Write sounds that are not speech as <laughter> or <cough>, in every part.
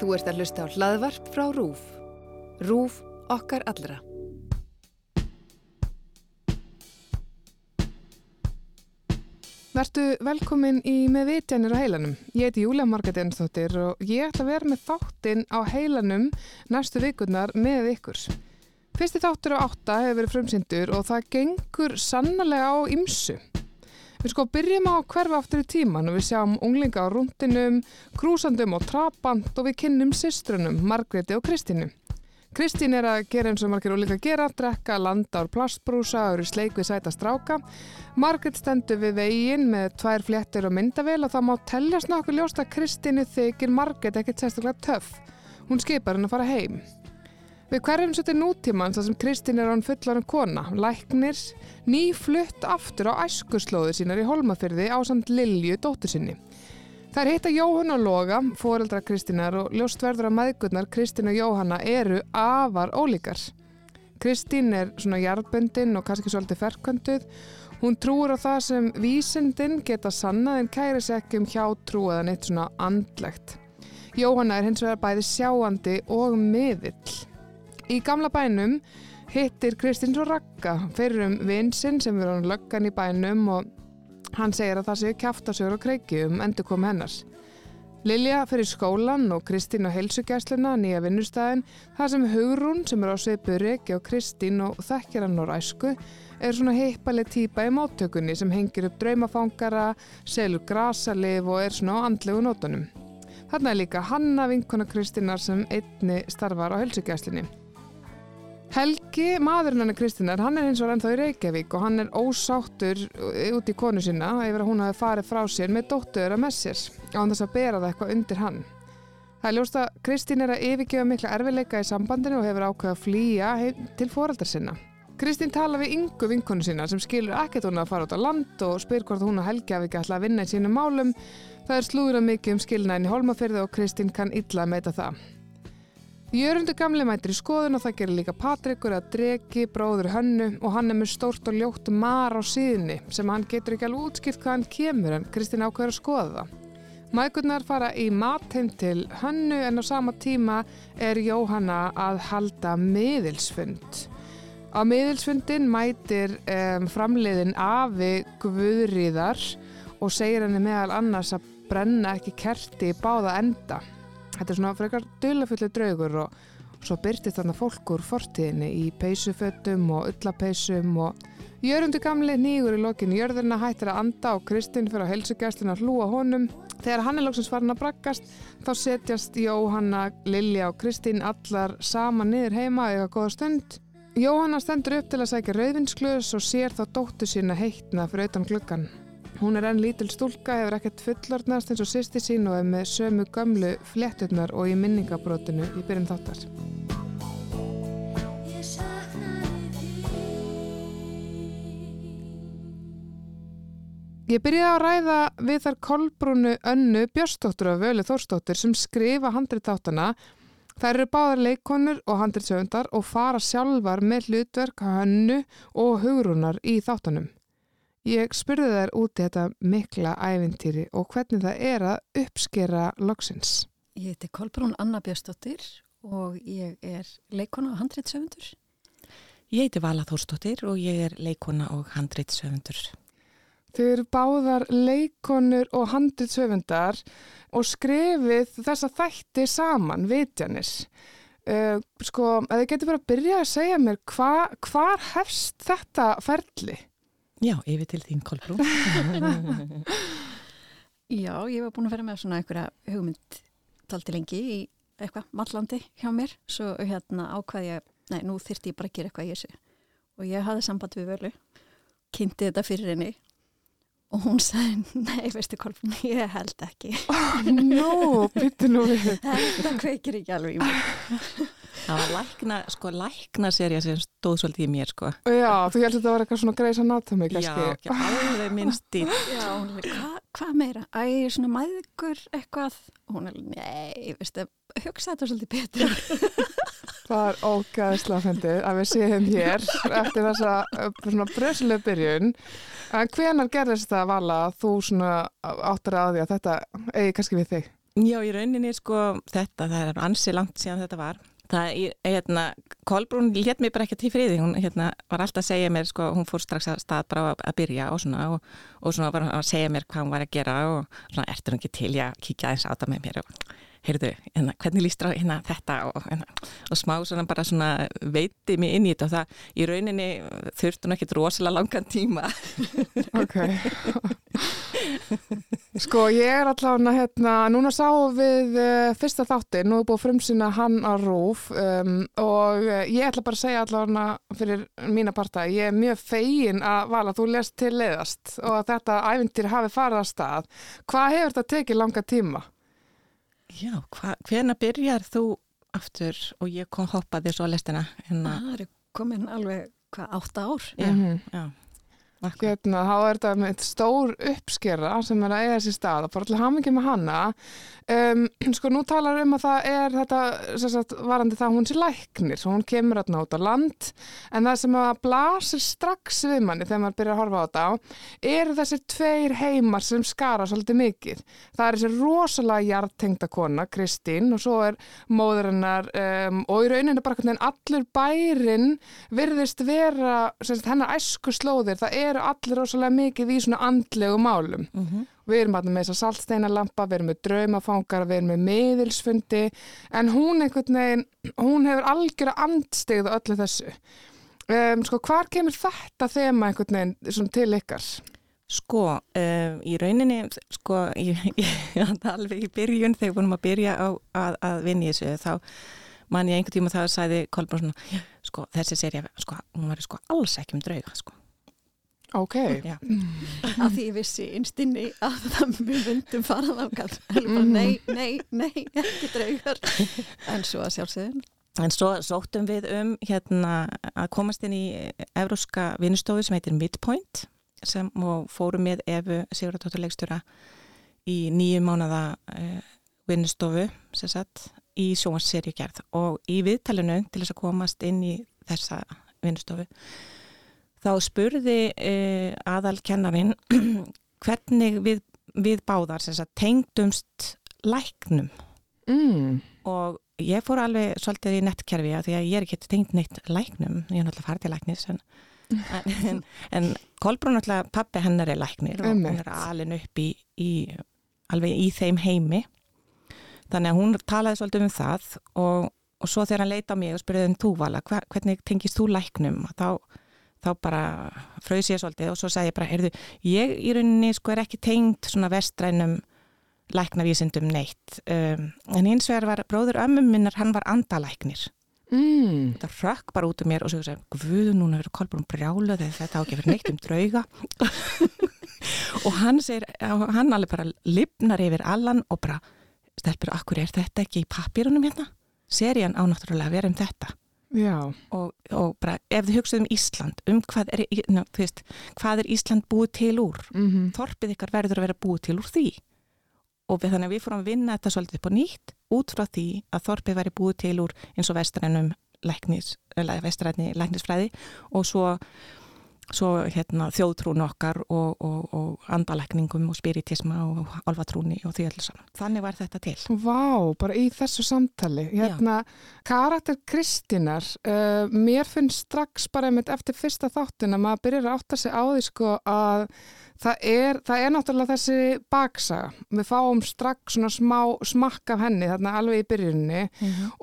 Þú ert að hlusta á hlaðvarp frá RÚF. RÚF okkar allra. Vertu velkomin í með vitjanir á heilanum. Ég heiti Júlia Marget Ensdóttir og ég ætla að vera með þáttinn á heilanum næstu vikurnar með ykkur. Fyrsti þáttur á átta hefur verið frumsyndur og það gengur sannlega á ymsu. Við sko byrjum á hverfa aftur í tíman og við sjáum unglinga á rúndinum, krúsandum og trapant og við kynnum systrunum Margreti og Kristínu. Kristín er að gera eins og margir ólíka gera, drekka, landa ár plastbrúsa eru sleik við sæta stráka. Margret stendur við veginn með tvær fléttir og myndavél og það má telljast nokkuð ljóst að Kristínu þykir Margret ekkert sérstaklega töff. Hún skipar henn að fara heim. Við hverjum svo til nútímans þar sem Kristín er án fullanum kona, læknir, nýflutt aftur á æskuslóðu sínar í Holmafyrði á samt Lilju dóttur sinni. Það er hitta Jóhann og Loga, foreldra Kristínar og ljóstverður að maðgurnar Kristín og Jóhanna eru afar ólíkar. Kristín er svona jarðböndin og kannski svolítið ferkvönduð. Hún trúur á það sem vísindin geta sannað en kæri sér ekki um hjá trúaðan eitt svona andlegt. Jóhanna er hins vegar bæði sjáandi og miðill. Í gamla bænum hittir Kristín svo rakka fyrir um vinsinn sem verður hann löggan í bænum og Hann segir að það séu kæftasögur og kreiki um endur kom hennars. Lilja fyrir skólan og Kristín á heilsugjæsluna, nýja vinnustæðin, þar sem Hugrún sem er á sveipu Reki og Kristín og þekkir hann á ræsku, er svona heipaleg týpa í móttökunni sem hengir upp draumafangara, selur grasalif og er svona á andlegu nótunum. Þarna er líka Hanna vinkona Kristínar sem einni starfar á heilsugjæslinni. Helgi, maðurinn hann er Kristínar, hann er hins vegar ennþá í Reykjavík og hann er ósáttur út í konu sína yfir að hún hafi farið frá sér með dóttuður að með sér á þess að bera það eitthvað undir hann. Það er ljóst að Kristín er að yfirgefa mikla erfileika í sambandinu og hefur ákveð að flýja til fóraldar sinna. Kristín tala við yngu vinkonu sína sem skilur ekkert hún að fara út á land og spyr hvort hún og Helgi hafi ekki alltaf að vinna í sínum málum. Það er slúður að mikið um skilnaðin í Holmafyrði og Kristín kann illa að meita það. Jörgundur gamli mætir í skoðun og það gerir líka Patrikur að dregi bróður hönnu og hann er með stórt og ljótt mar á síðinni sem hann getur ekki alveg útskipt hvað hann kemur en Kristín ákveður að skoða það. Mækurnar fara í matheim til hönnu en á sama tíma er Jóhanna að halda miðilsfund. Á miðilsfundin mætir um, framleiðin Afi Guðriðar og segir henni meðal annars að brenna ekki kerti í báða enda. Þetta er svona frekar dölafullu draugur og svo byrtist þarna fólk úr fortíðinni í peysufötum og ullapeysum og Jörgundu gamli nýgur í lokinu jörðurna hættir að anda og Kristinn fyrir að helsugæstluna hlúa honum. Þegar hann er lóksins farin að braggast þá setjast Jóhanna, Lilja og Kristín allar sama niður heima eða góða stund. Jóhanna stendur upp til að sækja rauðvinsklus og sér þá dóttu sína heitna fyrir utan gluggan. Hún er enn lítil stúlka, hefur ekkert fullordnast eins og sýsti sín og er með sömu gömlu flétturnar og í minningabrótinu í byrjun þáttar. Ég byrjaði að ræða við þar kolbrúnu önnu Björstóttur og Völu Þórstóttur sem skrifa handriðtáttana. Þær eru báðar leikonur og handriðsöfundar og fara sjálfar með hlutverk, hannu og hugrunar í þáttanum. Ég spurði þær úti þetta mikla ævintýri og hvernig það er að uppskera loksins. Ég heiti Kolbrún Anna Björnsdóttir og ég er leikona og handreitsöfundur. Ég heiti Vala Þórsdóttir og ég er leikona og handreitsöfundur. Þau eru báðar leikonur og handreitsöfundar og skrefið þessa þætti saman, vitjanis. Uh, sko, að þið getur bara að byrja að segja mér hva, hvar hefst þetta ferli? Já, yfir til þín Kolbrún. <laughs> Já, ég var búin að vera með svona einhverja hugmynd talti lengi í eitthvað mallandi hjá mér, svo hérna ákvaði ég, nei, nú þyrti ég bara að gera eitthvað í þessu og ég hafði samband við völu, kynnti þetta fyrir henni og hún sagði, nei, veistu Kolbrún, ég held ekki. Oh, no, byttu nú. <laughs> Þetta kveikir ekki alveg í mig. <laughs> Það var lækna, sko, lækna serja sem stóð svolítið í mér, sko. Já, þú heldur þetta að vera eitthvað svona greis anatomi, kannski. Já, ekki alveg minnst <laughs> í. Já, hún er, hvað hva meira? Æ, svona mæðugur eitthvað. Hún er, nei, veistu, hugsa þetta svolítið betur. <laughs> Það er ógæðislega fyndið að við séum hér eftir þessa svona bröðslega byrjun. En hvenar gerðist það að vala að þú svona áttur að því að þetta eigi kannski við þig? Já, í rauninni sko þetta, það er ansi langt síðan þetta var. Það, ég, hérna, Kolbrún létt mér bara ekki til friði, hún hérna, var alltaf að segja mér, sko, hún fór strax að stað bara að byrja og svona og, og svona var að segja mér hvað hún var að gera og svona ertur hún ekki til, já, kíkja aðeins á það með mér og heyrðu, hérna, hvernig líst á hérna, þetta og, hérna, og smá svona bara svona veiti mig inn í þetta og það í rauninni þurfti hún ekkit rosalega langan tíma. Ok. <laughs> Sko ég er allavega hérna, núna sáum við uh, fyrsta þáttir, nú er búið frumsina hann á rúf um, og uh, ég ætla bara að segja allavega fyrir mína parta, ég er mjög fegin að vala, þú lest til leiðast og að þetta æfintir hafi farið að stað. Hvað hefur þetta tekið langa tíma? Já, hva, hvena byrjar þú aftur og ég kom hoppaði svo að lestina hérna. Það er komin alveg, hvað, átta ár? Já, Mm -hmm. já. Hérna, þá er þetta með stór uppskera sem er að eiga sér stað. Og bara alltaf hafa mikið með hanna um, <clears throat> sko nú talar um að það er þetta sagt, varandi það að hún sé læknir svo hún kemur út á land. En það sem að blasir strax við manni þegar maður byrjar að horfa á þetta eru þessir tveir heimar sem skara svolítið mikið. Það er þessi rosalega hjartengda kona Kristín og svo er móðurinnar um, og í rauninu bara hvernig allur bærin virðist vera sagt, hennar æsku slóðir það eru allir rosalega mikið í svona andlegu málum Mm -hmm. Við erum hérna með þessa saltsteinalampa, við erum með draumafangar, við erum með miðilsfundi, en hún einhvern veginn, hún hefur algjör að andstegða öllu þessu. Um, sko, hvar kemur þetta þema einhvern veginn svona til ykkar? Sko, uh, í rauninni, sko, ég, ég alveg í byrjun þegar vorum að byrja á að, að vinni þessu, þá man ég einhvern tíma að sæði Kolbrún svona, sko, þessi serið, sko, hún var sko alls ekki um drauga, sko. Ok. Já. Af því ég vissi einstinni að það við myndum farað ákall. Mhm. Nei, nei, nei, ekki draugar. En svo að sjálfsögðum. En svo sóttum við um hérna að komast inn í evróska vinnustofu sem heitir Midpoint sem og fórum með Efu Sigurðardóttur leikstjóra í nýju mánada uh, vinnustofu sem sagt í sjónvarsserjugerð og í viðtalinu til þess að komast inn í þessa vinnustofu þá spurði uh, aðalkennarin <clears throat> hvernig við, við báðar sagt tengdumst læknum. Mm. og ég fór alveg svolítið í nettkerfi því að ég er ekki tengt neitt læknum, ég er náttúrulega farið til læknis en, en, <laughs> en Kolbrún náttúrulega pappi hennar er læknir og hún er alin upp í, í alveg í þeim heimi. Þannig að hún talaði svolítið um það og, og svo þegar hann leita á mig og spurði um þú vala, hvernig tengist þú læknum? Þá, þá bara fröys ég svolítið og svo sagði ég bara, heyrðu, ég í rauninni sko er ekki tengt svona vestrænum læknavísindum neitt um, en hins vegar var bróður ömmum minnar, hann var andalæknir Mm. þetta rökk bara út um mér og svo sagði, guð, núna verður Kolbrún brjálu þegar þetta á ekki fyrir neitt um drauga <laughs> og hann segir hann alveg bara lifnar yfir allan og bara, stelpur, akkur er þetta ekki í pappirunum hérna? Serían á náttúrulega að vera um þetta. Og, og bara, ef þið hugsaðu um Ísland um hvað er, ná, veist, hvað er Ísland búið til úr? Mm Þorpið ykkar verður að vera búið til úr því. Og við þannig að við fórum að vinna þetta svolítið upp á nýtt út frá því að Þorpið væri búið til úr eins og vestrænum læknis, vestræni læknisfræði. Og svo, svo hérna, þjóðtrún okkar og, og, og andalækningum og spiritisma og alfatrúni og því allir saman. Þannig var þetta til. Vá, bara í þessu samtali. Hérna, karakter Kristínar, uh, mér finnst strax bara einmitt eftir fyrsta þáttin að maður byrjar að átta sig á því sko að það er, það er náttúrulega þessi baksaga. Við fáum strax svona smá smakk af henni þarna alveg í byrjunni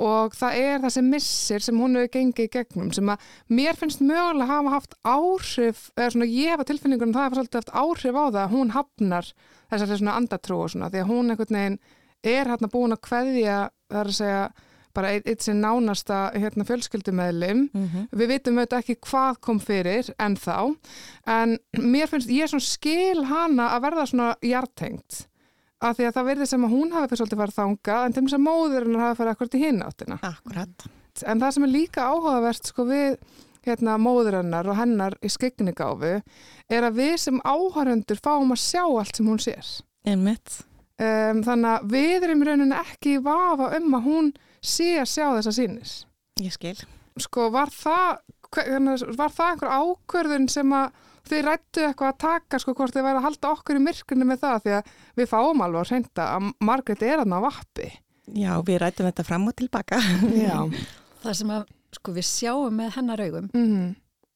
og það er þessi missir sem hún hefur gengið í gegnum sem að mér finnst mögulega hafa haft áhrif, eða svona ég hefa tilfinningunum það hefur svolítið haft áhrif á það að hún hafnar þessari svona andatrú og svona því að hún einhvern veginn er hérna búin að kveðja það er að segja bara eitt, sinn nánasta hérna, fjölskyldumæðlim Mm -hmm. við vitum auðvitað ekki hvað kom fyrir en þá, en mér finnst ég svona skil hana að verða svona hjartengt af því að það verði sem að hún hafi fyrir svolítið farið þanga en til þess að móðurinn hafi farið akkurat í hinn áttina Akkurat. en það sem er líka áhugavert sko við hérna móðurinnar og hennar í skegnigáfu er að við sem áhörundur fáum að sjá allt sem hún sér Einmitt. um, þannig að við erum í rauninni ekki í vafa um að hún sé að sjá þessa sínis Ég skil. sko var það hérna, var það einhver ákvörðun sem að þið rættu eitthvað að taka sko hvort þið væri að halda okkur í myrkunni með það því að við fáum alveg að reynda að Margrét er aðna á vappi. Já, við rættum þetta fram og tilbaka. Já. <laughs> Það sem að, sko, við sjáum með hennar augum Mm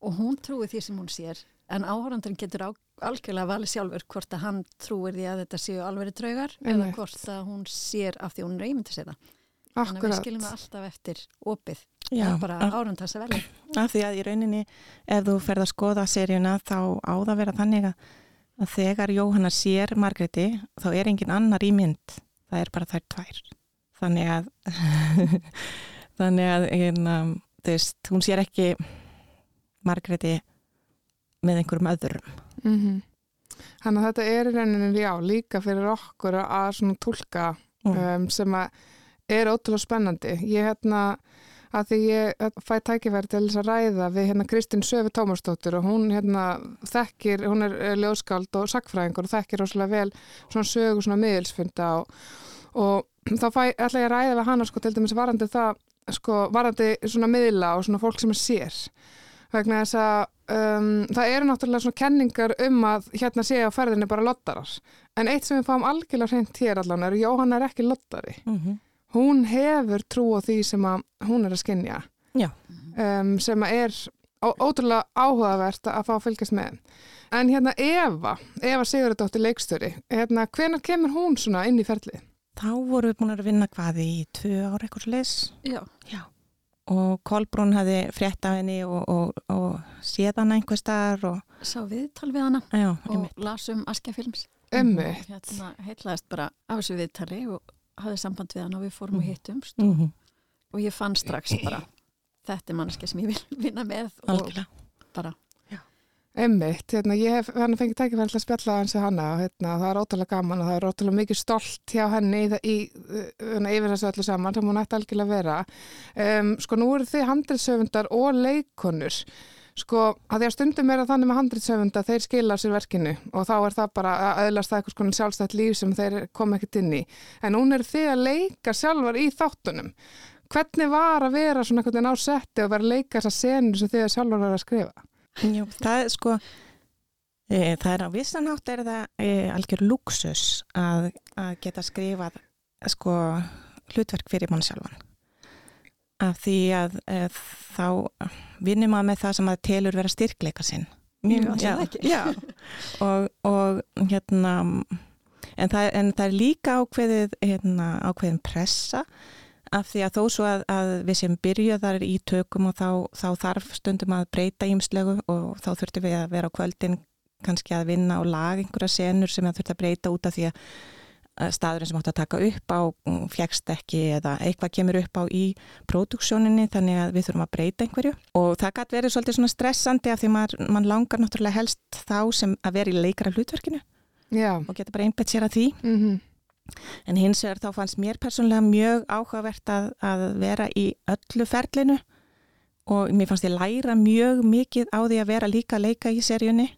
og hún trúi því sem hún sér en áhórandurinn getur á, algjörlega valið sjálfur hvort að hann trúir því að þetta séu alveg draugar eða hvort að hún sér af því hún einmyndi sér það. Þannig að við Akkurat. skiljum það alltaf eftir opið. Já, það er bara árandars að velja. af því að í rauninni ef þú ferð að skoða seríuna þá á það að vera þannig að, að þegar Jóhanna sér Margréti þá er engin annar í mynd það er bara þær tvær þannig að <laughs> þannig að hérna, veist, hún sér ekki Margréti með einhverjum öðrum Mm Þannig að þetta er í rauninni já, líka fyrir okkur að svona tólka Mm. um, sem að er ótrúlega spennandi. Ég hérna að því ég fæ tækifæri til þess að ræða við hérna Kristín Söfi Tómasdóttur og hún hérna þekkir, hún er eh, ljóðskáld og sakfræðingur og þekkir rosalega vel svona sögu svona miðilsfunda og, og þá fæ, ætla ég að ræða við hana sko til dæmis varandi það sko varandi svona miðla og svona fólk sem er sér vegna þess að um, það eru náttúrulega svona kenningar um að hérna sé á ferðinni bara lottarar en eitt sem við fáum algjörlega hreint hér allan er að Jóhanna er ekki lottari mm -hmm. Hún hefur trú á því sem að hún er að skinja Já. um, sem að er ótrúlega áhugavert að fá að fylgjast með en hérna Eva Eva Sigurðardóttir leikstöri hérna, hvenær kemur hún svona inn í ferlið? þá voru við búin að vinna hvað í tvö ára eitthvað svo leis Já. og Kolbrún hafði frétt af henni og, og, og séð hana einhver staðar og Sá viðtal við hana já, og lasum Askjafilms. Emmitt Hérna heitlaðist bara af þessu viðtali og hafði samband við hann og við fórum og Mhm. hittumst Mm -hmm. og ég fann strax <clears throat> bara þetta er mannski sem ég vil <laughs> vinna með og algjörlega bara Emmitt, hérna, ég hef hann fengið tækifæri til að spjalla hans við hana og hérna, það er ótrúlega gaman og það er ótrúlega mikið stolt hjá henni í, í, í, í yfir þessu öllu saman sem hún ætti algjörlega að vera um, sko nú eru þið handriðsöfundar og leikonur sko að því að stundum er að þannig með handriðsöfunda þeir skila sér verkinu og þá er það bara að öðlast það eitthvað svona sjálfstætt líf sem þeir kom ekkert inn í. En hún er þið að leika sjálfar í þáttunum. Hvernig var að vera svona einhvern veginn á setti og vera að leika þessa senur sem þið sjálfar var að skrifa? Jú, það er sko e, það er á vissanátt er það e, algjör luxus að, að geta skrifað sko hlutverk fyrir mann sjálfan af því að e, þá vinnum maður með það sem að telur vera styrkleika sinn. Jú, ætli það ekki. Og, og hérna en það, en það er líka ákveðið hérna, ákveðin pressa af því að þó svo að, að við sem byrjuðar í tökum og þá, þá þarf stundum að breyta ímslegu og þá þurftum við að vera á kvöldin kannski að vinna og laga einhverja senur sem það þurfti að breyta út af því að staðurinn sem átt að taka upp á fjækst ekki eða eitthvað kemur upp á í próduksjóninni þannig að við þurfum að breyta einhverju. Og það gæti verið svolítið svona stressandi af því maður man langar náttúrulega helst þá sem að vera í leikara hlutverkinu. Já, og geta bara einbætt sér að því. Mhm. En hins vegar þá fannst mér persónlega mjög áhugavert að, að vera í öllu ferlinu. Og mér fannst ég læra mjög mikið á því að vera líka að leika í seríunni.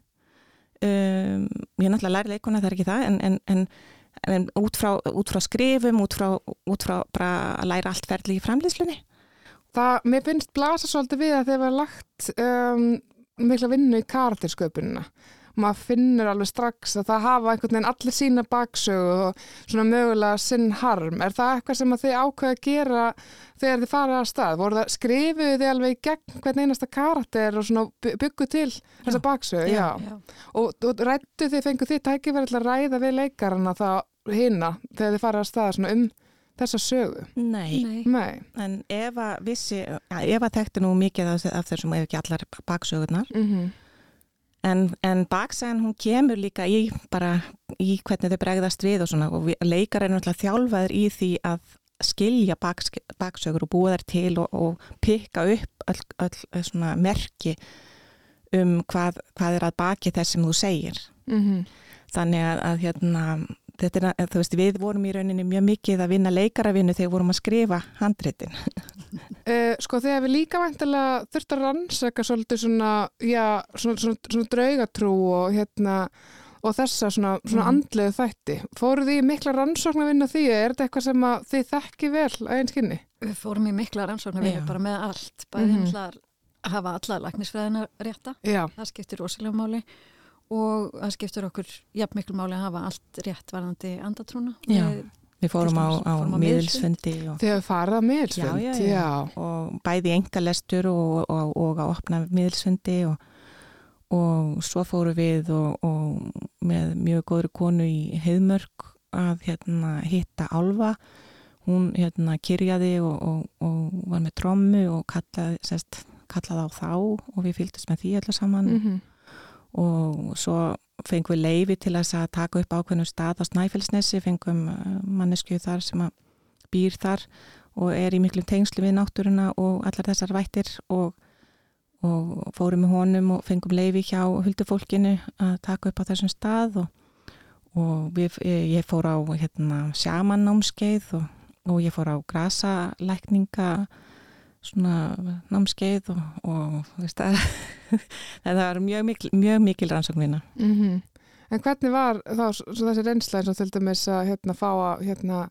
Um, ég náttúrulega læri leikuna, það er ekki það, en, en, en, en út, frá, út frá skrifum, út frá, út frá að læra allt ferli í framlýslunni. Það, mér finnst blasa svolítið við að þeir var lagt um, mikla vinnu í karaktersköpunina. Maður finnur alveg strax að það hafa einhvern veginn allir sína baksögu og svona mögulega sinn harm. Er það eitthvað sem að þið ákveða að gera þegar þið farið að stað? Voru það skrifuðu þið alveg í gegn hvern einasta karakter og svona by- byggu til þessa baksögu? Já. Já. já, Og, og rættu þið, fengu þið tækifæri til að ræða við leikarana það hina þegar þið farið að stað svona um þessa sögu? Nei. nei, Nei. En Eva vissi, ja, Eva þekkti nú mikið af, af þessum ef ekki allar baksögurnar. Mm En, en baksagan hún kemur líka í bara í hvernig þau bregðast við og svona og leikar er náttúrulega þjálfaður í því að skilja baks, baksögur og búa þær til og, og pikka upp öll svona merki um hvað, hvað er að baki þess sem þú segir. Mm Þannig að, að hérna, þetta er, að- þú veist, við vorum í rauninni mjög mikið að vinna leikaravinnu þegar vorum að skrifa handritin. Uh, <laughs> sko þegar við líka væntalega þurft að rannsaka svolítið svona, já, svona, svona, svona draugatrú og hérna og þessa svona, svona Mhm. andlegu þætti. Fóruð þið í mikla rannsókn að vinna því? Er þetta eitthvað sem að þið þekki vel að einskinni? við fórum í mikla rannsóknar við Já. bara með allt, bæði Mhm. mm hafa alla lagnisfræðina rétta, Já, það skiptir rosalega máli og það skiptir okkur jafn miklu máli að hafa allt rétt varðandi andatrúna. Já. Við- Við fórum á, á fórum á miðilsfundi og, þið hefur farið að miðilsfund. Já, já, já. og bæði engalestur og, og, og að opna miðilsfundi og, og svo fóru við og, og með mjög góðri konu í Heiðmörk að hérna, hitta Alva hún hérna kyrjaði og, og, og var með trommu og kallaði, sest, kallaði á þá og við fylgdust með því allir saman Mhm. Og svo fengum við leifi til að taka upp ákveðnum stað á Snæfellsnesi, fengum uh, mannesku þar sem býr þar og er í miklum tengslu við náttúruna og allar þessar vættir og, og fórum með honum og fengum leifi hjá huldufólkinu að taka upp á þessum stað og, og við, ég fór á hérna, sjamannámskeið og, og ég fór á grasalækninga svona námskeið og, og þú veist að <laughs> það var mjög mikil, mjög mikil rannsóknina. Mhm. En hvernig var þá þessi reynsla eins og til dæmis að hérna fá að hérna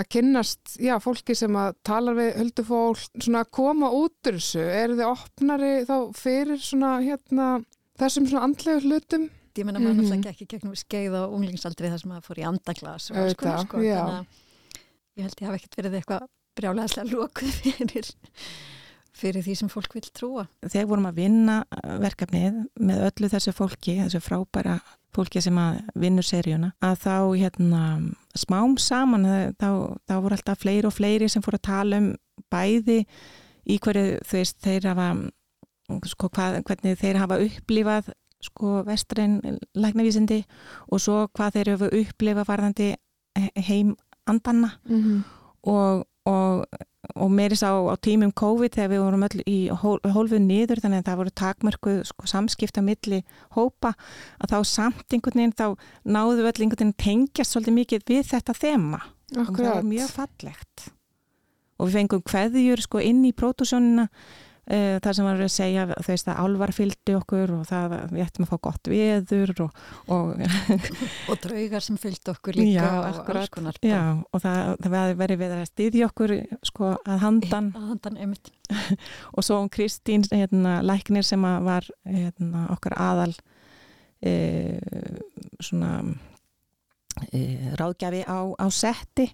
að kynnast, já, fólki sem að talar við huldufólk, svona að koma út úr þessu, eru þið opnari þá fyrir svona hérna þessum svona andlegu hlutum? Ég menna maður Mhm. náttúrulega gekk í gegnum skeið á unglingsaldri þar sem maður fór í andaglas og alls konar sko. Þannig að ég held ég hafi ekkert verið eitthvað brjálæðislega lokuð fyrir, fyrir því sem fólk vil trúa. Þegar vorum að vinna uh, verkefnið með öllu þessu fólki, þessu frábæra fólki sem að vinnur seríuna, að þá hérna smám saman eh, þá, þá voru alltaf fleiri og fleiri sem fóru að tala um bæði í hverju veist þeir hafa sko, hvað, hvernig þeir hafa upplifað sko vestræn læknavísindi og svo hvað þeir hafa upplifað varðandi heim andanna Mm -hmm. og, og, og meiris á, á tímum COVID þegar við vorum öll í hól, hólfuð niður þannig að það voru takmörkuð sko, samskipta milli hópa að þá samt einhvern veginn þá náðu öll einhvern veginn tengjast svolítið mikið við þetta þema og það Akkurat. var mjög fallegt og við fengum kveðjur sko inn í pródúsjónina uh, þar sem var að segja veist að álvar fylgdi okkur og það við ættum að fá gott veður og, og <laughs> Og draugar sem fylgd okkur líka Já, og akkurat. alls konar. já og það, það verið við að styðja okkur sko að handan Að handan <laughs> og svo Kristín hérna, læknir sem var hérna, okkar aðal e, svona e, ráðgjafi á, á setti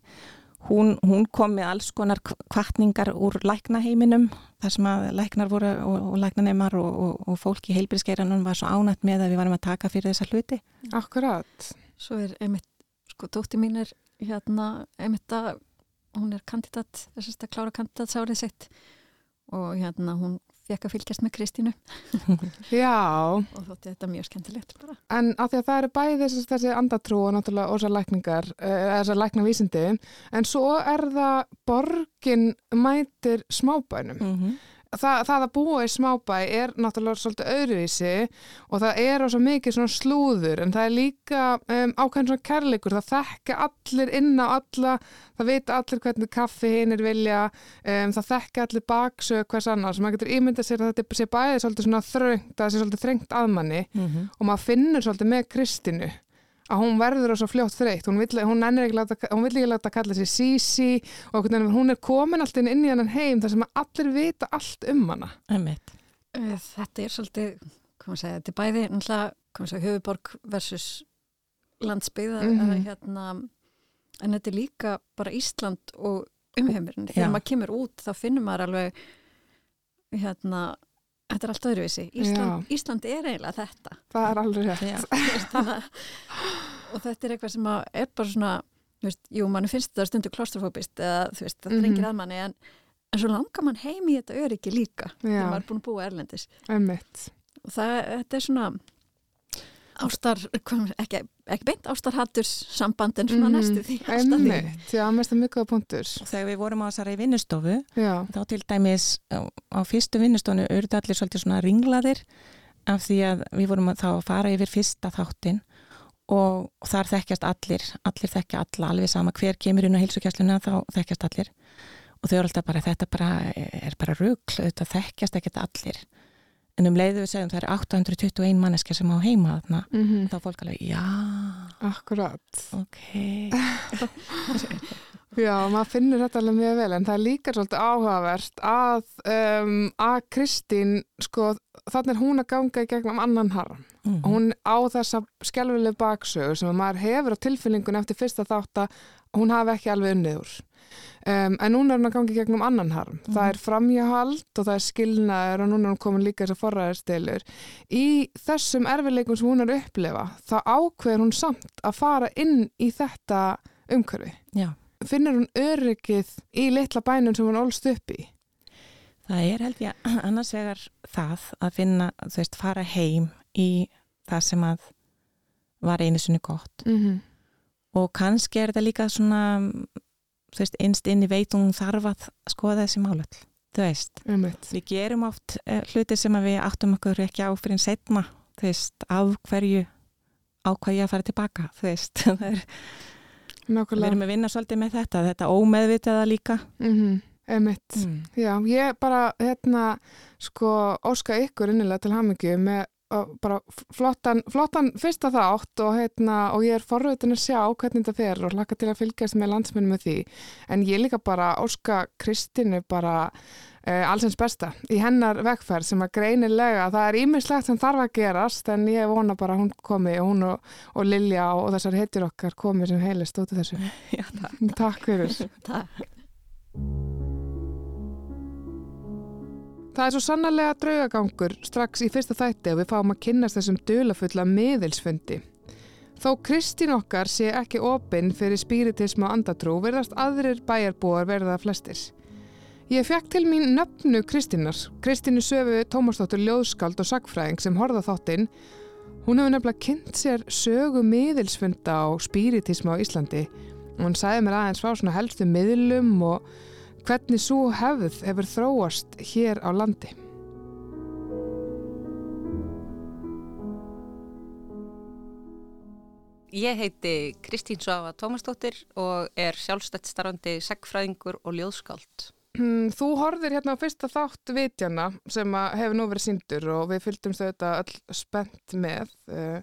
hún, hún kom með alls konar kvartningar úr læknaheiminum þar sem að læknar voru og, og læknaneymar og, og, og fólk í heilbyrðskeiranum var svo ánætt með að við varum að taka fyrir þessa hluti Akkurat. Svo er einmitt, sko, dótti mín er hérna, einmitt að hún er kandidat, þessast að klára kandidatsárið sitt og hérna hún fekk að fylgjast með Kristínu <laughs> Já, og þótti þetta mjög skemmtilegt bara. en af því að það eru bæði þessi, þessi andatrú og náttúrulega og þessar lækningar, eh, eða þessar læknavísindi, en svo er það borgin mætir smábænum. mm -hmm. Það, það að búa í smábæ er náttúrulega svolítið öðruvísi og það er á svo mikið svona slúður en það er líka um, ákveðin svona kærleikur, það þekka allir inn á alla, það vita allir hvernig kaffi hinn er vilja um, það þekka allir baksög hvers annars. Maður getur ímyndað sér að þetta sé bæði svolítið svona þröngt, að það sé svolítið þrengt að manni og maður finnur svolítið með Kristínu að hún verður á svo fljótt þreytt hún vill, hún láta, hún vill ekki láta kalla sér Sisi og hún er komin alltaf inn í hennan heim þar sem að allir vita allt um hana Einmitt. Eh, Þetta er svolítið, segja, þetta er bæði náttúrulega, höfuborg versus landsbyggða mm Mhm. hérna, en þetta er líka bara Ísland og umheimurinn. Já. Þegar maður kemur út þá finnur maður alveg hérna, þetta er allt öðruvísi. Ísland, Ísland er eiginlega þetta. það er alveg rétt Já. Og þetta er eitthvað sem er bara svona, veist, jú, mann finnst þetta stundu klostrofóbist eða veist, það Mhm. þrengir að manni en, en svo langar mann heim í þetta öryggi líka þegar maður er búin að búa erlendis Einmitt. og það, þetta er svona ástar, ekki, ekki beint ástarhatturs samband en svona Mhm. næstu því. Einmitt, já, mest að mjög góða punktur Og þegar við vorum á þessari vinnustofu Já, þá til dæmis á, fyrstu vinnustofu eru þetta allir svolítið svona ringlaðir af því að við vorum að þá að fara yfir fyrsta þáttin og þar þekkjast allir, allir þekkja alla alveg sama hver kemur inn á heilsugjasluna þá þekkjast allir og þau eru alltaf bara þetta bara, er bara rugl þetta þekkjast ekkert allir en um leiðu við segjum það er 821 manneska sem á heima þarna mm þá er fólk alveg, já, akkurat ok <laughs> Já, maður finnur þetta alveg mjög vel en það er líka svolítið áhugavert að, um, að Kristín, sko, þannig er hún að ganga í gegnum annan harm. Mm. Hún á þessa skjálfileg baksögur sem maður hefur á tilfinningun eftir fyrsta þátt að hún hafi ekki alveg unnið úr. Um, en núna er hún að gangi gegnum annan harm. Mm. Það er framhjáhald og það er skilnaður og núna er hún komin líka þessar forræðarstilur. Í þessum erfileikum sem hún er að upplefa, þá ákveður hún samt að fara inn í þetta umhverfi. Já. Finnur hún öryggið í litla bænum sem hún ólst upp í? Það er held ég <clears throat> annars vegar það að finna, þú veist, fara heim í það sem að var einu sinni gott Mm -hmm. og kannski er þetta líka svona þú veist, einst inn í veitum þarf að skoða þessi málöll þú veist, Einmitt. við gerum oft uh, hluti sem við áttum okkur ekki á fyrir en setna, þú veist, af hverju ákvað ég að fara tilbaka þú veist, <laughs> það er, við Nákvæmlega. erum að vinna svolítið með þetta þetta ómeðvitaða líka Mm Einmitt. mm. Já, ég bara, hérna, sko, óska ykkur innilega til hamingju með bara flottan, flottan fyrsta þátt og, hérna, og ég er forröðin að sjá hvernig þetta fer og hlaka til að fylgjast með landsmennum með því. En ég líka bara óska Kristínu bara uh, allsins besta í hennar vegferð sem að greinilega, það er ímislegt sem þarf að gerast en ég vona bara hún komi hún og, og Lilja og, og þessar heitir okkar komi sem heilist út af þessu. <laughs> Já. Takk fyrir. <laughs> Takk. Það er svo sannarlega draugagangur strax í fyrsta þætti og við fáum að kynnast þessum dulafulla miðilsfundi. Þó Kristín okkar sé ekki opinn fyrir spiritism og andatrú verðast aðrir bæjarbúar verða flestir. Ég fekk til mín nöfnu Kristínar, Kristínu Söfu Tómasdóttur Ljóðskald og Sagfræðing sem horða þáttinn. Hún hefur nefnilega kynnt sér sögu miðilsfunda og spiritism á Íslandi og hún sagði mér aðeins frá svona helstu miðlum og hvernig svo hefð hefur þróast hér á landi. Ég heiti Kristín Svafa Tómasdóttir og er sjálfstætt starfandi segfræðingur og ljóðskáld. Hmm, Þú horfir hérna á fyrsta þátt vitjana sem hefur nú verið síndur og við fylgdumst þetta öll spennt með uh,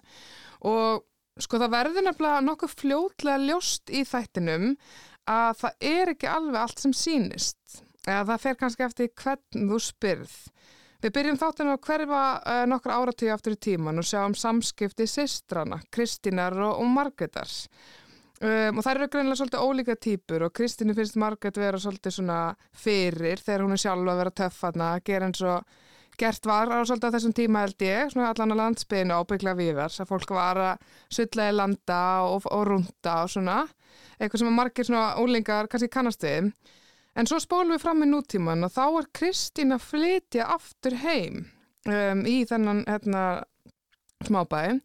og sko það verður nefnilega nokkuð fljótlega ljóst í þættinum að það er ekki alveg allt sem sýnist eða það fer kannski eftir hvern þú spyrð. Við byrjum þáttinu að hverfa uh, nokkur áratíu aftur í tíman og sjáum samskipti sistrana, Kristínar og, og Margretars. Um, og það eru greinlega svolítið ólíka típur og Kristínu finnst Margret vera svolítið svona fyrir þegar hún er sjálf að vera töffarna, gera eins og gert var á þessum tíma held ég, svona allan á landsbyðinu ábyggla viðars, að fólk var að sulla í landa og, og runda og svona, eitthvað sem að margir svona úlingar kannski kannast við. En svo spólum við fram í nútíman og þá er Kristín að flytja aftur heim um, í þennan hérna, smábæði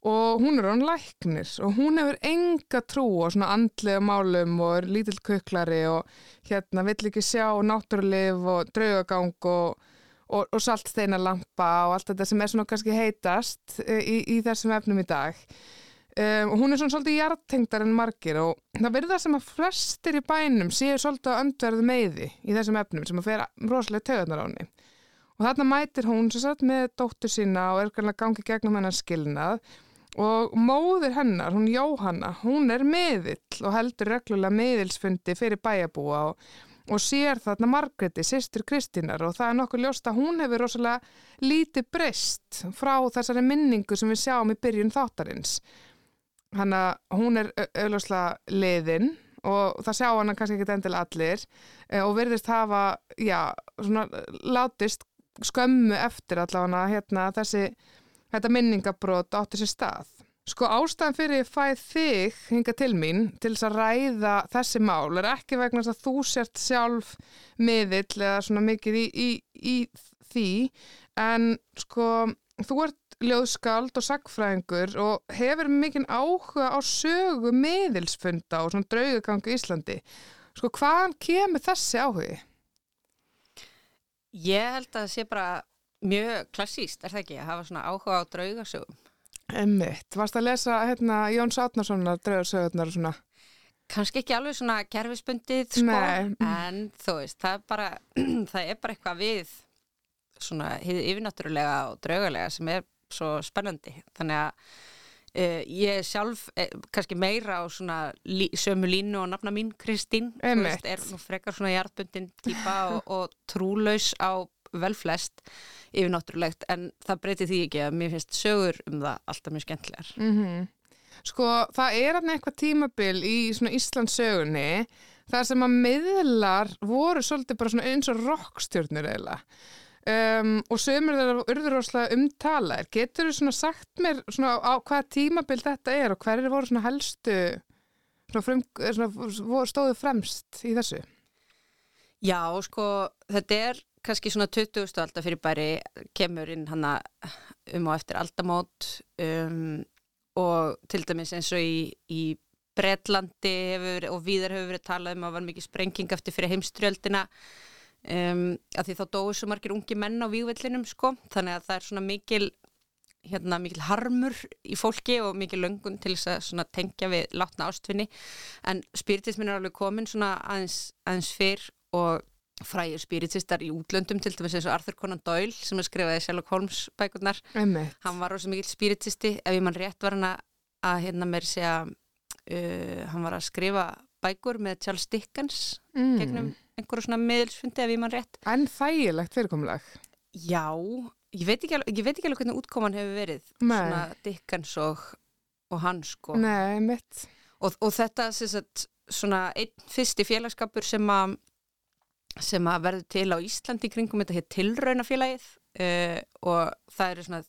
og hún er hann læknir og hún hefur enga trú á svona andlega málum og er lítill kuklari og hérna vill ekki sjá náttúrulif og draugagang og, og, og saltsteinalampa og allt þetta sem er svona kannski heitast eh, í, í þessum efnum í dag. Um, og hún er svona svolítið hjartengdar en margir og það verður það sem að flestir í bænum séu svolítið að öndverðu meiði í þessum efnum sem að fer rosalega töðunar á henni. Og þarna mætir hún svo satt með dóttur sína og er kannski gangið gegnum hennar skilnað og móðir hennar, hún Jóhanna, hún er meðill og heldur reglulega meðilsfundi fyrir bæjabúa og, og sér þarna Margreti, sýstur Kristínar og það er nokkuð ljóst að hún hefur rosalega lítið breyst frá þessari minningu sem við sjáum í byrjun þáttarins. Hanna, hún er auðvitað liðin og það sjá hana kannski ekki endilega allir eh, og verðist hafa, já, svona látist skömmu eftir allavega hérna þessi þetta minningabrót átti sér stað. Sko ástæðan fyrir ég fæð þig hinga til mín til þess að ræða þessi mál er ekki vegna þess að þú sért sjálf miðill eða svona mikið í, í, í því en sko þú ert ljóðskald og sagfræðingur og hefur mikinn áhuga á sögu miðilsfunda og svona draugagangu í Íslandi. Sko hvaðan kemur þessi áhugi? Ég held að það sé bara mjög klassíst, er það ekki, að hafa svona áhuga á draugasögum. Emmitt, varst að lesa hérna Jóns Átnarssonar draugasögurnar og svona? Kanski ekki alveg svona kerfispundið, sko, Nei. en þú veist, það er bara, <clears throat> það er bara eitthvað við svona yfirnáttúrulega og draugalega sem er svo spennandi. Þannig að Uh, ég sjálf eh, kannski meira á svona lí, sömu línu og nafna mín Kristín þú Einmitt. veist, er nú frekar svona hjartbundin típa og, og trúlaus á vel flest yfirnáttúrulegt en það breyti því ekki að mér finnst sögur um það alltaf mjög skemmtilegar Mm Sko, það er hann eitthvað tímabil í svona Íslands sögunni þar sem að miðlar voru svolítið bara svona eins og rockstjörnur eiginlega. Um, og sömur þeirra urður rosalega umtalaðir. Getur þú svona sagt mér svona á hvaða tímabil þetta er og hverju voru svona helstu svona frum, svona, stóðu fremst í þessu? Já, sko, þetta er kannski svona 20. aldar fyrir bæri kemur inn hana um og eftir aldamót um, og til dæmis eins og í, í Bretlandi hefur, og víðar hefur verið talað um að var mikið sprenging eftir fyrir heimstrjöldina um, að því þá dói svo margir ungi menn á vígvellinum sko, þannig að það er svona mikil hérna mikil harmur í fólki og mikil löngun til þess að tengja við látna ástfinni en spiritismin er alveg komin svona aðeins, aðeins fyrr og frægir spiritistar í útlöndum til dæmis eins og Arthur Conan Doyle sem er skrifaði Sherlock Holmes bækurnar Einmitt. hann var rosa mikil spiritisti ef ég mann rétt var hann að, hérna mér segja uh, hann var að skrifa bækur með Charles Dickens Mm. gegnum einhverju svona miðelsfundi ef ég mann rétt En þægilegt fyrirkomulag. Já, ég veit ekki alveg, veit ekki alveg hvernig útkoman hefur verið Nei. svona Dickens og, og hann sko Nei, mitt. og, og þetta sagt, svona einn fyrsti félagskapur sem að sem að verður til á Íslandi kringum þetta heit tilraunafélagið uh, og það eru svona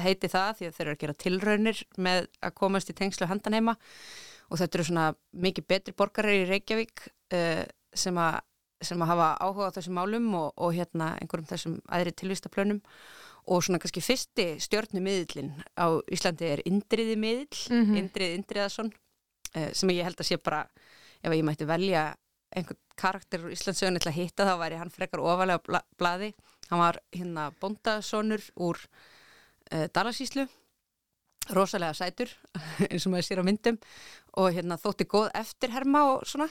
heiti það því að þeir eru að gera tilraunir með að komast í tengslu handan heima og þetta eru svona mikið betri borgarar í Reykjavík uh, sem, að, sem að hafa áhuga á þessum málum og, og hérna einhverjum þessum aðri tilvistaplönum og svona kannski fyrsti stjórnumiðlin á Íslandi er Indriði miðl, Mhm. Indrið Indriðason uh, sem ég held að sé bara ef ég mætti velja einhvern karakter úr Íslandsögun til að hitta þá væri hann frekar ofalega bla blaði. Hann var hérna bóndasonur úr uh, Dalasíslu rosalega sætur <laughs> eins og maður sér á myndum. Og hérna þótti góð eftirherma og svona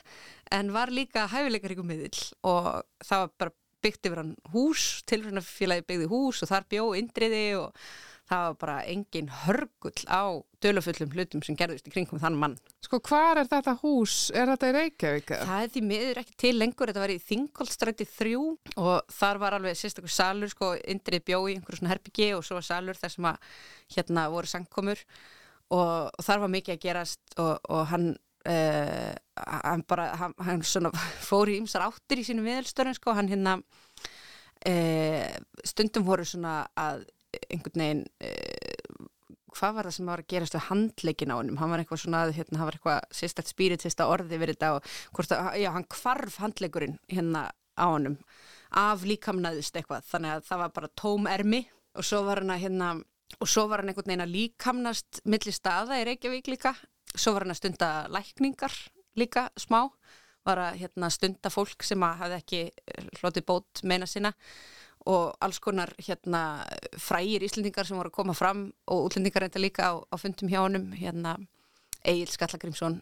en var líka hæfileikaríku miðill. Og það var bara byggt yfir hann hús, tilrunafélagi byggði hús og þar bjó indriði og það var bara engin hörgull á dölufullum hlutum sem gerðist í kringum þann mann. Sko, hvar er þetta hús? Er þetta í Reykjavík? Það er því miður ekki til lengur, þetta var í Þingolstræti 3 og þar var alveg sérstakur salur, sko, indrið bjó í einhverjum svona herbyggi og svo var salur þar sem að hérna voru sangkomur og, og þar var mikið að gerast og, og hann, uh, hann bara, hann, hann svona <laughs> fór í ymsar áttir í sínum viðelstörum, sko, hann hérna uh, stundum voru svona að einhvern veginn uh, hvað var það sem var að gerast við handleikin á hennum, hann var eitthvað svona hérna, hann var eitthvað sérstætt spiritista orði verið þetta og hvort að, já, hann kvarf handleikurinn hérna á hennum af líkamnaðist eitthvað, þannig að það var bara tóm ermi og svo var hann að hérna, og svo var hann einhvern veginn að líkamnast milli staða í Reykjavík líka. Svo var hann að stunda lækningar líka smá, var að hérna, stunda fólk sem að hafði ekki hlotið bót meina sinna og alls konar hérna frægir íslendingar sem voru að koma fram og útlendingar reynda líka á, á fundum hjá honum hérna Egil Skallagrimsson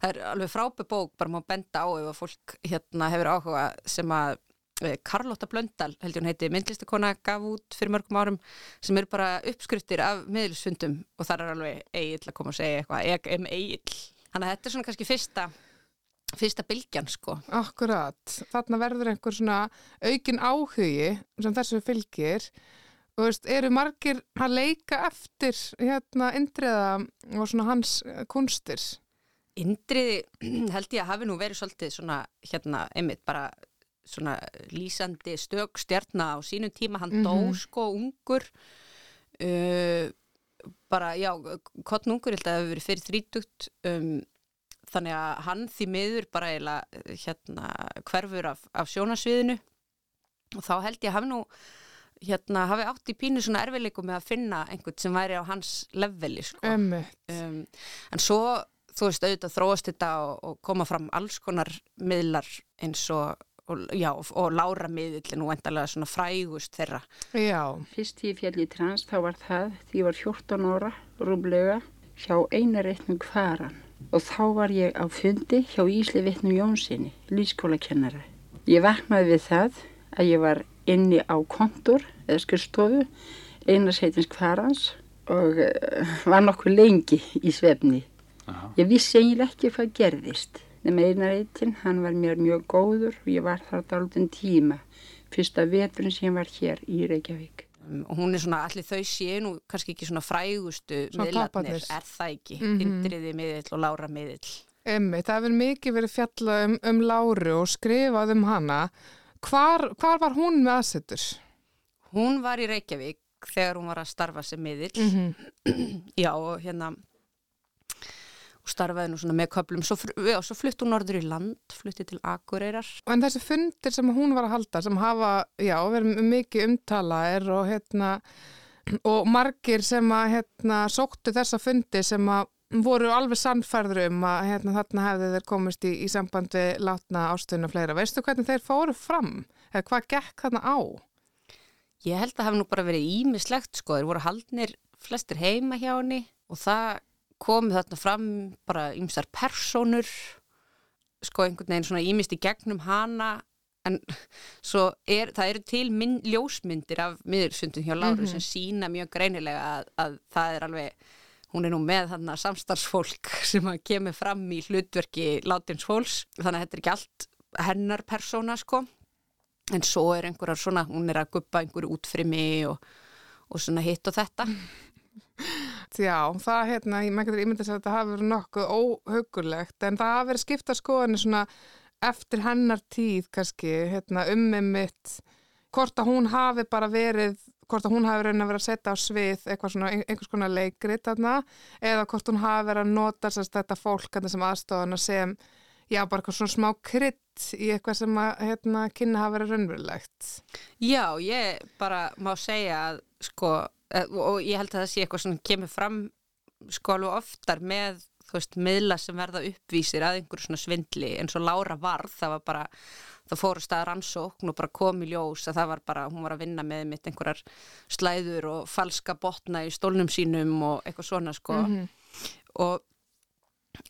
það er alveg frábæð bók bara má benda á ef að fólk hérna hefur áhuga sem að eh, Karlotta Blöndal heldur hún heiti myndlistakona gaf út fyrir mörgum árum sem eru bara uppskriftir af miðlisfundum og þar er alveg Egil að koma og segja eitthvað. Ég em Egil þannig að þetta er svona kannski fyrsta fyrsta bylgjan sko. Akkurat, þarna verður einhver svona aukin áhugi sem þessu fylgir. Og veist, eru margir að leika eftir hérna indriða og svona hans kunstir Indriði <clears throat> held ég að hafi nú verið svolítið svona hérna einmitt bara svona lýsandi stök stjarna á sínum tíma, hann dó Mhm. sko ungur. Uh, bara já, kottnungur held að það hefur verið fyrir þrítugt. Um, þannig að hann því miður bara eiginlega hérna hverfur af, af sjónasviðinu og þá held ég að hafi nú hérna hafi átt í pínu svona erfileikum með að finna einhvern sem væri á hans leveli sko. Um, en svo þú veist auðvitað þróast þetta og, og koma fram alls konar miðlar eins og, og já, og, og lára miðl nú endalega svona frægust þeirra. Já, Fyrst ég fjall í trans þá var það því ég var 14 ára rúmlega hjá einareitnum kvaran og þá var ég á fundi hjá Ísli Vittnum Jónssoni, lífskólakennara. Ég vaknaði við það að ég var inni á kontor eða skurstofu einarsheitins kvarans og uh, var nokkuð lengi í svefni. Já. Ég vissi eiginlega ekki hvað gerðist. Nefn einar eittin, hann var mér mjög góður og ég var þar dálítinn tíma. Fyrsta veturinn sem ég var hér í Reykjavík. Og hún er svona, allir þau séu nú kannski ekki svona frægustu Svona miðlarnir, er það ekki Mhm. Indriði miðill og Lára miðill Emmi, það hefur mikið verið fjallað um, um Láru og skrifað um hana. Hvar, hvar var hún með aðsettur? hún var í Reykjavík þegar hún var að starfa sem miðill -hmm. já og hérna og starfaði nú svona með köplum svo, já, svo flutt hún norður í land flutti til Akureyrar En þessi fundir sem hún var að halda, sem hafa, já, verið mikið umtalaðir og hérna, og margir sem að, hérna, sóttu þessa fundi sem að voru alveg sannfærður um að, hérna, þarna hefði þeir komist í, í samband við látna ástöðun og fleira. Veistu hvernig þeir fóru fram? Eða hvað gekk þarna á? ég held að hafa nú bara verið ímislegt sko, þeir voru haldnir flestir heima hjá henni og það kom þarna fram bara ymsar persónur sko einhvern veginn svona ímist í gegnum hana en svo er, það eru til minn, ljósmyndir af miðursundum hjá Láru sem sína mjög greinilega að, að það er alveg hún er nú með þarna samstarfsfólk <laughs> sem að kemur fram í hlutverki látins fólks, þannig að þetta er ekki allt hennar persóna sko. En svo er einhverjar svona, hún er að guppa einhverju útfrimi og, og svona hitt og þetta Já, það hérna, með getur ímyndið að þetta hafi verið nokkuð óhugulegt en það hafi verið skipta skoðanir svona eftir hennar tíð kannski, hérna, ummi mitt hvort að hún hafi bara verið hvort að hún hafi verið að vera að setja á svið eitthvað svona, einhvers konar leikrit þarna, eða hvort hún hafi verið að nota sérst, þetta fólk þarna sem aðstofana sem já, bara eitthvað svona smá krydd í eitthvað sem að hérna, kynna hafi verið raunverulegt. Já, ég bara má segja að sko, og ég held að það sé eitthvað sem kemur fram sko alveg oftar með þú veist, miðla sem verða uppvísir að einhverju svona svindli. Eins og Lára varð, það var bara það fóru stað rannsókn og bara kom í ljós að það var bara, hún var að vinna með mitt einhverjar slæður og falska botna í stólnum sínum og eitthvað svona sko. Og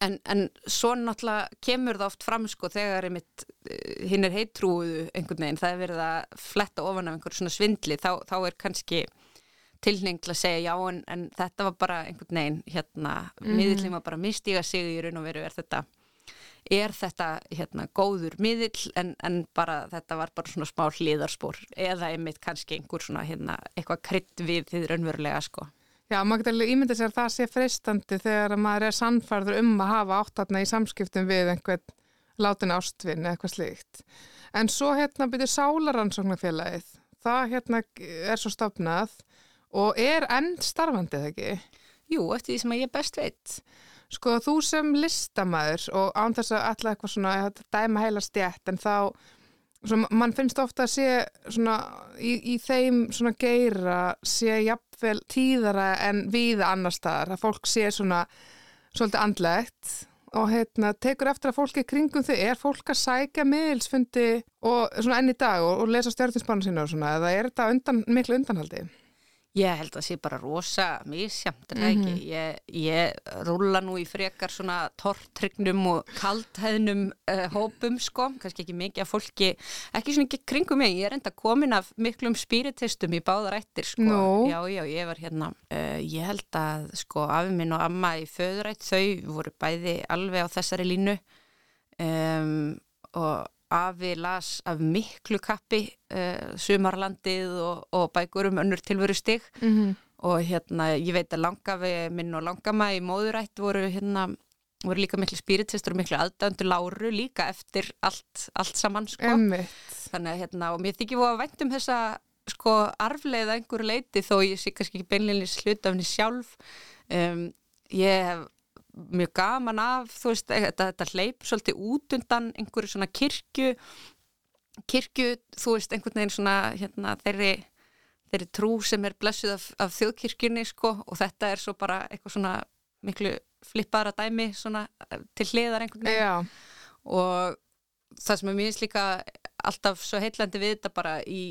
En, en svo náttúrulega kemur það oft fram sko þegar einmitt eh, hinn er heitrúðu einhvern veginn, það er verið að fletta ofan af einhverju svona svindli, þá, þá er kannski tilning til að segja já en, en þetta var bara einhvern veginn hérna, mm miðillin var bara mistíga sig í raun og veru er þetta er þetta hérna góður miðill en, en bara þetta var bara svona smá hliðarspor eða einmitt kannski einhver svona hérna eitthvað krydd við því raunverulega sko. Já, maður getur alveg ímyndið sér að það sé freistandi þegar að maður er sannfærður um að hafa áttatna í samskiptum við einhvern látin ástvinn eða eitthvað slíkt. En svo hérna byrju sálaransóknarfélagið, það hérna er svo stopnað og er enn starfandið ekki. Jú, eftir því sem ég best veit. Sko þú sem listamæður og án þess að alltaf eitthvað svona að dæma heila stjætt en þá Svona, mann finnst ofta að sé svona, í, í þeim svona geira sé jafnvel tíðara en viða annar staðar, að fólk sé svona svolítið andlegt og hérna, tekur eftir að fólki kringum þau er fólk að sækja miðilsfundi og svona enn í dag og, og lesa stjórninsbánu sína og svona, eða er þetta undan, miklu undanhaldi? Ég held að það sé bara rosa misjamt, er það ekki? Ég, ég rúla nú í frekar svona tortrygnum og kaldhæðnum uh, hópum, sko, kannski ekki mikið af fólki, ekki svona ekki kringum mig, ég er enda komin af miklum spiritistum í báðar ættir, sko. Nú. Já, já, ég var hérna, uh, ég held að, sko, afi minn og amma í föðurætt, þau voru bæði alveg á þessari línu um, og afi las af miklu kappi uh, sumarlandið og, og bækur um önnur tilveru stig Mm -hmm. og hérna ég veit að langafi minn og langama í móðurætt voru hérna voru líka miklu spiritistur og miklu aðdöndu láru líka eftir allt, allt saman sko. Þannig að hérna og mér þykir voru að vænt um þessa sko arfleiða einhverju leiti þó ég sé kannski ekki beinleginis hlutafni sjálf um, ég hef mjög gaman af þú veist, þetta, þetta hleyp svolítið út undan einhverju svona kirkju kirkju, þú veist, einhvern veginn svona hérna, þeirri, þeirri trú sem er blessuð af, af þjóðkirkjunni sko, og þetta er svo bara eitthvað svona miklu flippara dæmi svona eh, til hliðar einhvern veginn. Já, og það sem er mjög líka alltaf svo heitlandi við þetta bara í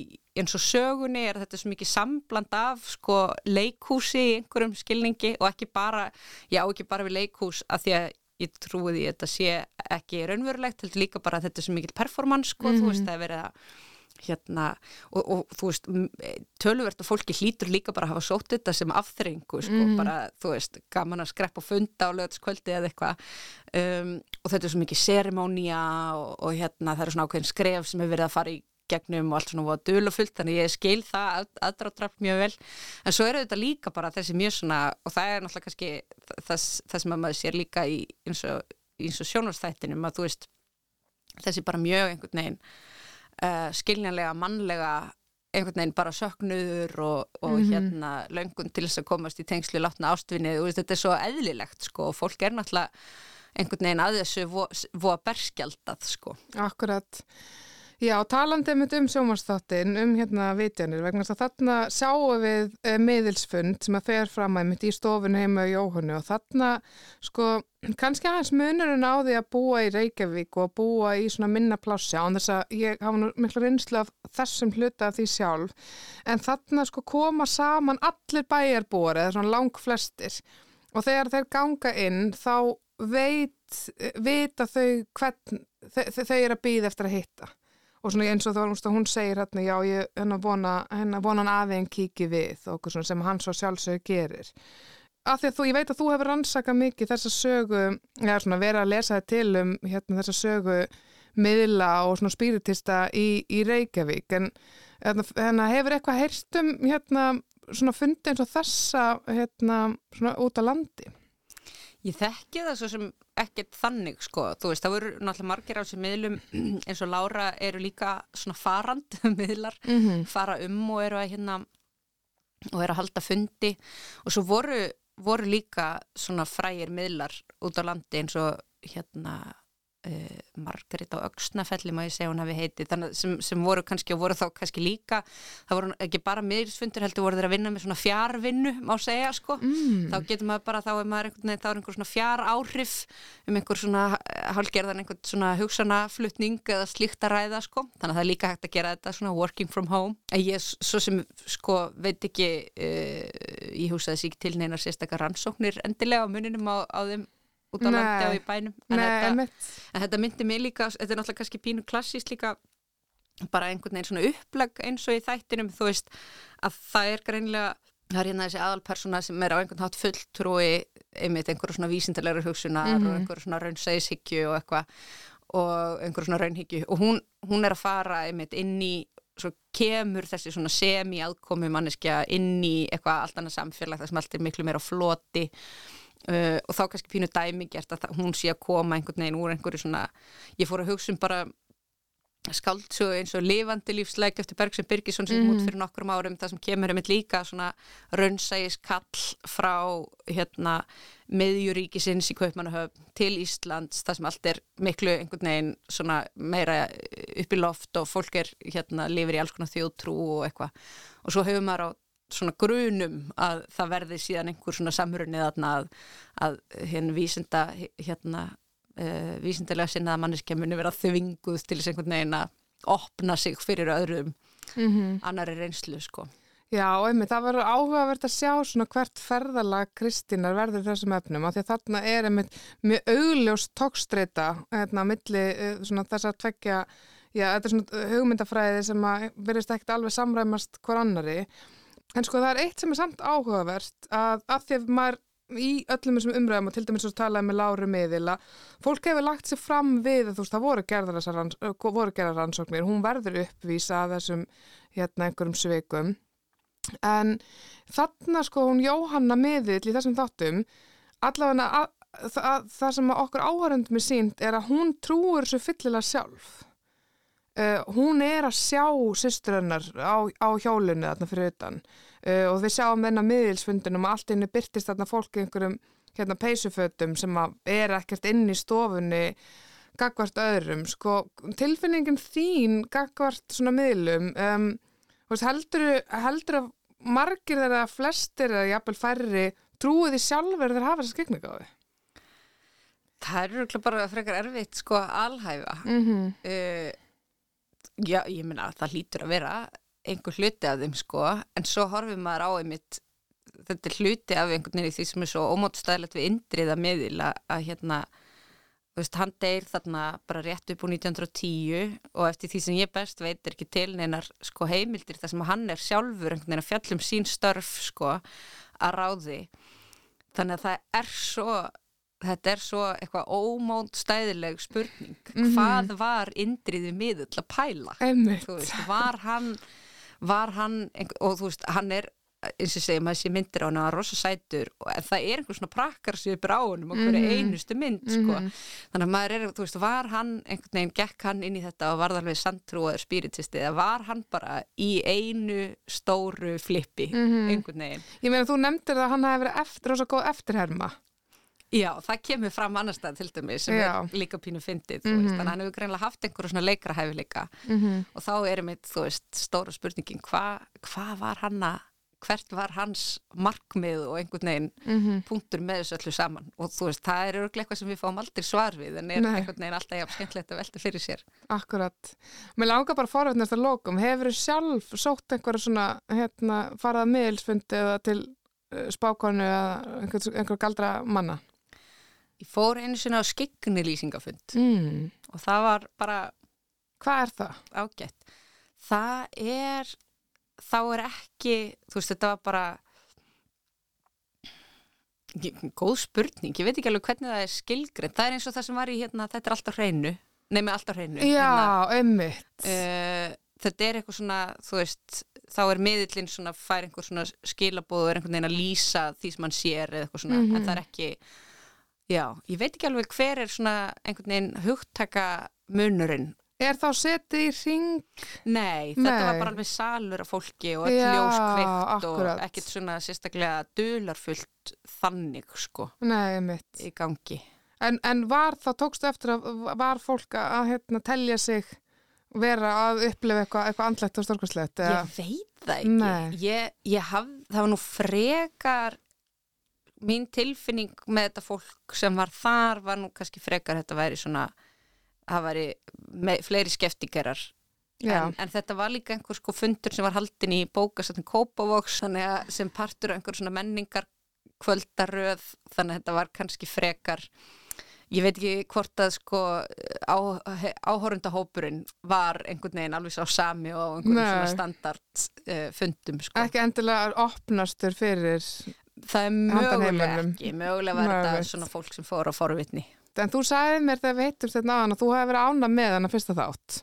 eins og sögunni er þetta svo mikið sambland af sko leikhúsi í einhverjum skilningi og ekki bara, já ekki bara við leikhús að því að ég trúi því að þetta sé ekki raunverulegt, heldur líka bara að þetta er svo mikil performance sko, þú veist það er verið að hérna, og, og þú veist töluvert og fólki hlýtur líka bara að hafa sótt þetta sem afþrengu sko, Mhm. bara, þú veist, gaman að skreppa og funda á lögatskvöldi eða eitthvað um, og þetta er svo mikið serimónia og, og hérna, það eru svona ákveðin skref sem hefur verið að fara í gegnum og allt svona voða dulafullt, þannig ég skil það að, aðdráttraft mjög vel, en svo eru þetta líka bara þessi mjög svona, og það er náttúrulega kannski það, það sem að maður sér líka í eins og, eins og sjónvarstættinum að þú veist, þessi bara mjög einhvern veginn uh, skiljanlega, mannlega einhvern veginn bara söknuður og, og Mhm. hérna löngun til þess að komast í tengslu látna ástvinni og þetta er svo eðlilegt sko og fólk er náttúrulega einhvern veginn að þessu vo, vo berskjaldað sko. Akkurat. Já, talandi einmitt um sjómanstáttin, um hérna vitjanir, vegna þess að þarna sjáum við e, miðilsfund sem að fer fram einmitt í stofun heima í Jóhannu og þarna, sko, kannski aðeins munurinn á því að búa í Reykjavík og búa í svona minna plássi án þess að ég hafa nú miklu reynslu af þessum hluta af því sjálf, en þarna sko koma saman allir bæjarbúar eða svona lang flestir og þegar þeir ganga inn þá veit, vita þau hvern, þau, þau eru að býða eftir að hitta og svona eins og þá hún segir hérna, já, ég hennar vona, hennar vonan aðein kíki við og okkur sem hann svo sjálfsögur gerir. Af því að þú, ég veit að þú hefur rannsakað mikið þessa sögu, eða svona verið að lesa það til um hérna þessa sögu miðla og svona spíritista í, í Reykjavík, en hérna, hefur eitthvað heyrst um hérna svona fundi eins og þessa hérna svona út á landi? Ég þekki það svo sem ekkert þannig sko, þú veist, það voru náttúrulega margir á þessum miðlum <clears throat> eins og Lára eru líka svona farand <laughs> miðlar, Mm -hmm. fara um og eru að hérna og eru að halda fundi og svo voru, voru líka svona frægir miðlar út á landi eins og hérna uh, Margaret á Öxnafelli má ég segja hún hafi heitið, sem, sem voru kannski og voru þá kannski líka, það voru ekki bara miðilsfundir heldur voru þeir að vinna með svona fjárvinnu má segja sko. Mm. þá getur maður bara, þá er maður einhvern veginn, þá er einhver svona fjár áhrif um einhver svona hálgerðan einhvern svona hugsanaflutning eða slíkt að ræða sko, þannig að það er líka hægt að gera þetta svona working from home, en ég svo sem sko veit ekki uh, ég hugsaði sér ekki til neinar sérstakar rannsóknir endilega á muninum á, á þeim út á landi á í bænum. En, Nei, þetta, en þetta myndi mig líka, þetta er náttúrulega kannski pínu klassíst líka bara einhvern veginn svona uppleg eins og í þættinum þú veist að það er greinlega það er hérna þessi aðalpersona sem er á einhvern hátt fulltrúi einmitt einhverju svona vísindarlegur hugsunar Mhm. og einhverju svona raunsæðishyggju og eitthvað og einhverju svona raunhyggju. Og hún, hún er að fara einmitt inn í svo kemur þessi svona semi-aðkomi manneskja inn í eitthvað allt annað samfélag þar sem allt er miklu meira floti uh, og þá kannski pínu dæmi gert að það, hún sé að koma einhvern veginn úr einhverju svona ég fór að hugsa um bara skáldsögu eins og lifandi lífsleik eftir Bergson Birgisson sem mm Mhm. út fyrir nokkrum árum það sem kemur um líka svona raunsægis kall frá hérna miðjuríkisins í Kaupmannahöfn til Íslands það sem allt er miklu einhvern veginn svona meira upp í loft og fólk er hérna lifir í alls konar þjóðtrú og eitthvað og svo hefur maður á svona grunum að það verði síðan einhver svona samrunni þarna að, að hérna vísinda hérna uh, vísindilega sinnaða manneskja muni vera þvinguð til þess einhvern veginn að opna sig fyrir öðrum Mm annari reynslu sko. Já, og einmitt, það verður áhugavert að sjá svona hvert ferðalag Kristínar verður þessum efnum af því að þarna er einmitt mjög augljós tókstreita hérna á milli eh, svona þess að tvekja já, þetta er svona hugmyndafræði sem að verðist ekkert alveg samræmast hver annari en sko það er eitt sem er samt áhugavert að, að því að maður í öllum þessum umræðum og til dæmis svo talaði með Láru miðil að fólk hefur lagt sér fram við að þú veist það voru gerðar ranns, voru gerðar rannsóknir, hún verður uppvísa að þessum hérna einhverjum svikum. En þarna sko hún Jóhanna miðill í þessum þáttum allavega að, að, að, það sem okkur áhærundum er sínt er að hún trúur þessu fyllilega sjálf uh, hún er að sjá systurinnar á, á hjólinu þarna fyrir utan uh, og við sjáum þennan miðilsfundinum að allt inni byrtist þarna fólk í einhverjum hérna peysufötum sem að er ekkert inn í stofunni gagvart öðrum sko tilfinningin þín gagvart svona miðlum um, heldur, heldur að margir þeirra flestir eða jafnvel færri trúið því sjálfur þeir hafa þessa skegningáði? Það er örugglega bara frekar erfitt sko að alhæfa Mm -hmm. uh, Já, ég meina það hlýtur að vera einhver hluti af þeim sko. En svo horfum maður á einmitt þetta er hluti af einhvern veginn í því sem er svo ómótstæðilegt við indriða miðil að, að hérna þú veist, hann deyr þarna bara rétt upp úr 1910 og eftir því sem ég best veit er ekki til neinar sko heimildir þar sem hann er sjálfur einhvern veginn að fjallum sín störf sko að ráði. Þannig að það er svo þetta er svo eitthvað ómónd stæðileg spurning Mhm. hvað var indriði miðull að pæla veist, var hann var hann, og þú veist, hann er eins og segi, maður sé myndir á hann hann var rosa sætur, og en það er einhver svona prakkar svipur á honum og hverju Mhm. einustu mynd sko, Mhm. þannig að maður er, þú veist, var hann einhvern veginn, gekk hann inn í þetta og varð alveg sandtrúaður spiritisti, eða var hann bara í einu stóru flippi, Mhm. einhvern veginn Ég meina, þú nefndir að hann hafi verið eftir og svo góð eftirherma. Já, það kemur fram annars stað til dæmis sem Já. er líka pínu fyndið, Mhm. veist, þannig að hann hefur greinlega haft einhverju svona leikrahæfileika Mm -hmm. og þá er einmitt, þú veist, stóra spurningin hvað hva var hann að hvert var hans markmið og einhvern veginn Mhm. punktur með þessu öllu saman og þú veist, það er örglega eitthvað sem við fáum aldrei svar við en er Nei. einhvern veginn alltaf jafn skemmtilegt að velta fyrir sér Akkurat. Mér langar bara að lokum. Hefur þú sjálf sótt einhverja svona, hérna, farað að miðilsfundi eða til uh, spákonu eða einhver, einhver galdra manna? Ég fór einu sinna á skikni lýsingafund Mm. og það var bara Hvað er það? ágætt það er þá er ekki, þú veist, þetta var bara góð spurning, ég veit ekki alveg hvernig það er skilgreint, það er eins og það sem var í hérna, þetta er alltaf hreinu, nefnir alltaf hreinu Já, hérna, einmitt. uh, þetta er eitthvað svona þú veist, þá er miðillinn svona fær einhver svona skilabóð og er einhvern veginn að lýsa því sem hann sér eða eitthvað svona Mhm. en það er ekki, já, ég veit ekki alveg hver er svona einhvern veginn hugtaka munurinn Er þá setið í ring? Nei, þetta var Nei. bara alveg salur af fólki og öll Já, ljós kveikt akkurat. og ekkert svona sérstaklega dularfullt þannig sko Nei, einmitt. í gangi. En, en var þá, tókstu eftir að var fólk að hérna, telja sig vera að upplifa eitthvað, eitthvað andlegt og stórkvæslegt? Ég veit það ekki. Ég, ég haf, það var nú frekar mín tilfinning með þetta fólk sem var þar var nú kannski frekar þetta væri svona það væri með, fleiri skeftingerar en, en þetta var líka einhver sko fundur sem var haldin í þannig að sem partur af einhver svona menningar kvöldaröð þannig að þetta var kannski frekar ég veit ekki hvort að sko á, áhorundahópurinn var einhvern veginn alveg sá sami og Nei. svona standard uh, fundum sko. Ekki endilega opnastur fyrir, það er mögulega ekki mögulega var þetta svona fólk sem fór á forvitni en þú sagði mér þegar við heitumst þetta náðan að þú hefði verið ána með hann að fyrsta þátt.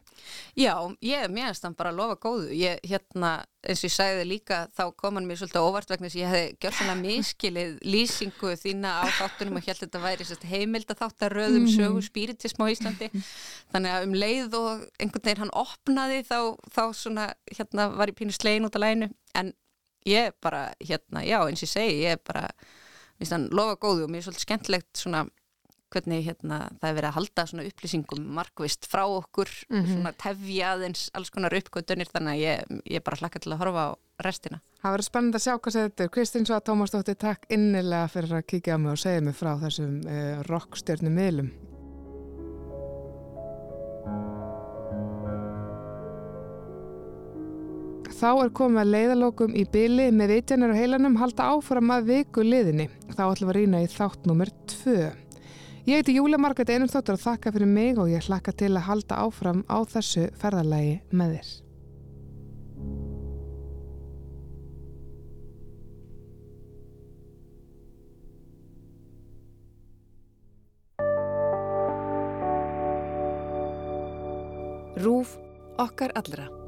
Já, ég meðanst hann bara að lofa góðu. Ég, hérna, eins og ég sagði líka, þá kom hann mér svolítið óvart vegna þess að ég hefði gjört svona miskilið lýsingu þína á þáttunum og held að þetta væri sérst, heimilda þáttaröðum Mhm. sögu spiritism á Íslandi. Þannig að um leið og einhvern veginn hann opnaði þá, þá svona, hérna, var ég pínu slegin út af læginu. En ég bara, hérna, já, eins og ég segi, ég bara, minnst hann lofa góðu og mér er svolítið skemmtilegt svona hvernig hérna, það er verið að halda svona upplýsingum markvist frá okkur Mhm. svona tefja aðeins alls konar uppgötunir þannig að ég, ég bara hlakka til að horfa á restina. Það verður spennandi að sjá hvað þetta er. Kristín Svað Tómasdóttir, takk innilega fyrir að kíkja á mig og segja mig frá þessum uh, rockstjörnum miðlum. Þá er komið að leiðalókum í byli með vitjanir á heilanum halda áfram að viku liðinni. Þá ætlum við að rýna í þátt nummer 2. Ég heiti Júlia Margrét Einumstóttur og þakka fyrir mig og ég hlakka til að halda áfram á þessu ferðalagi með þér. Rúf okkar allra.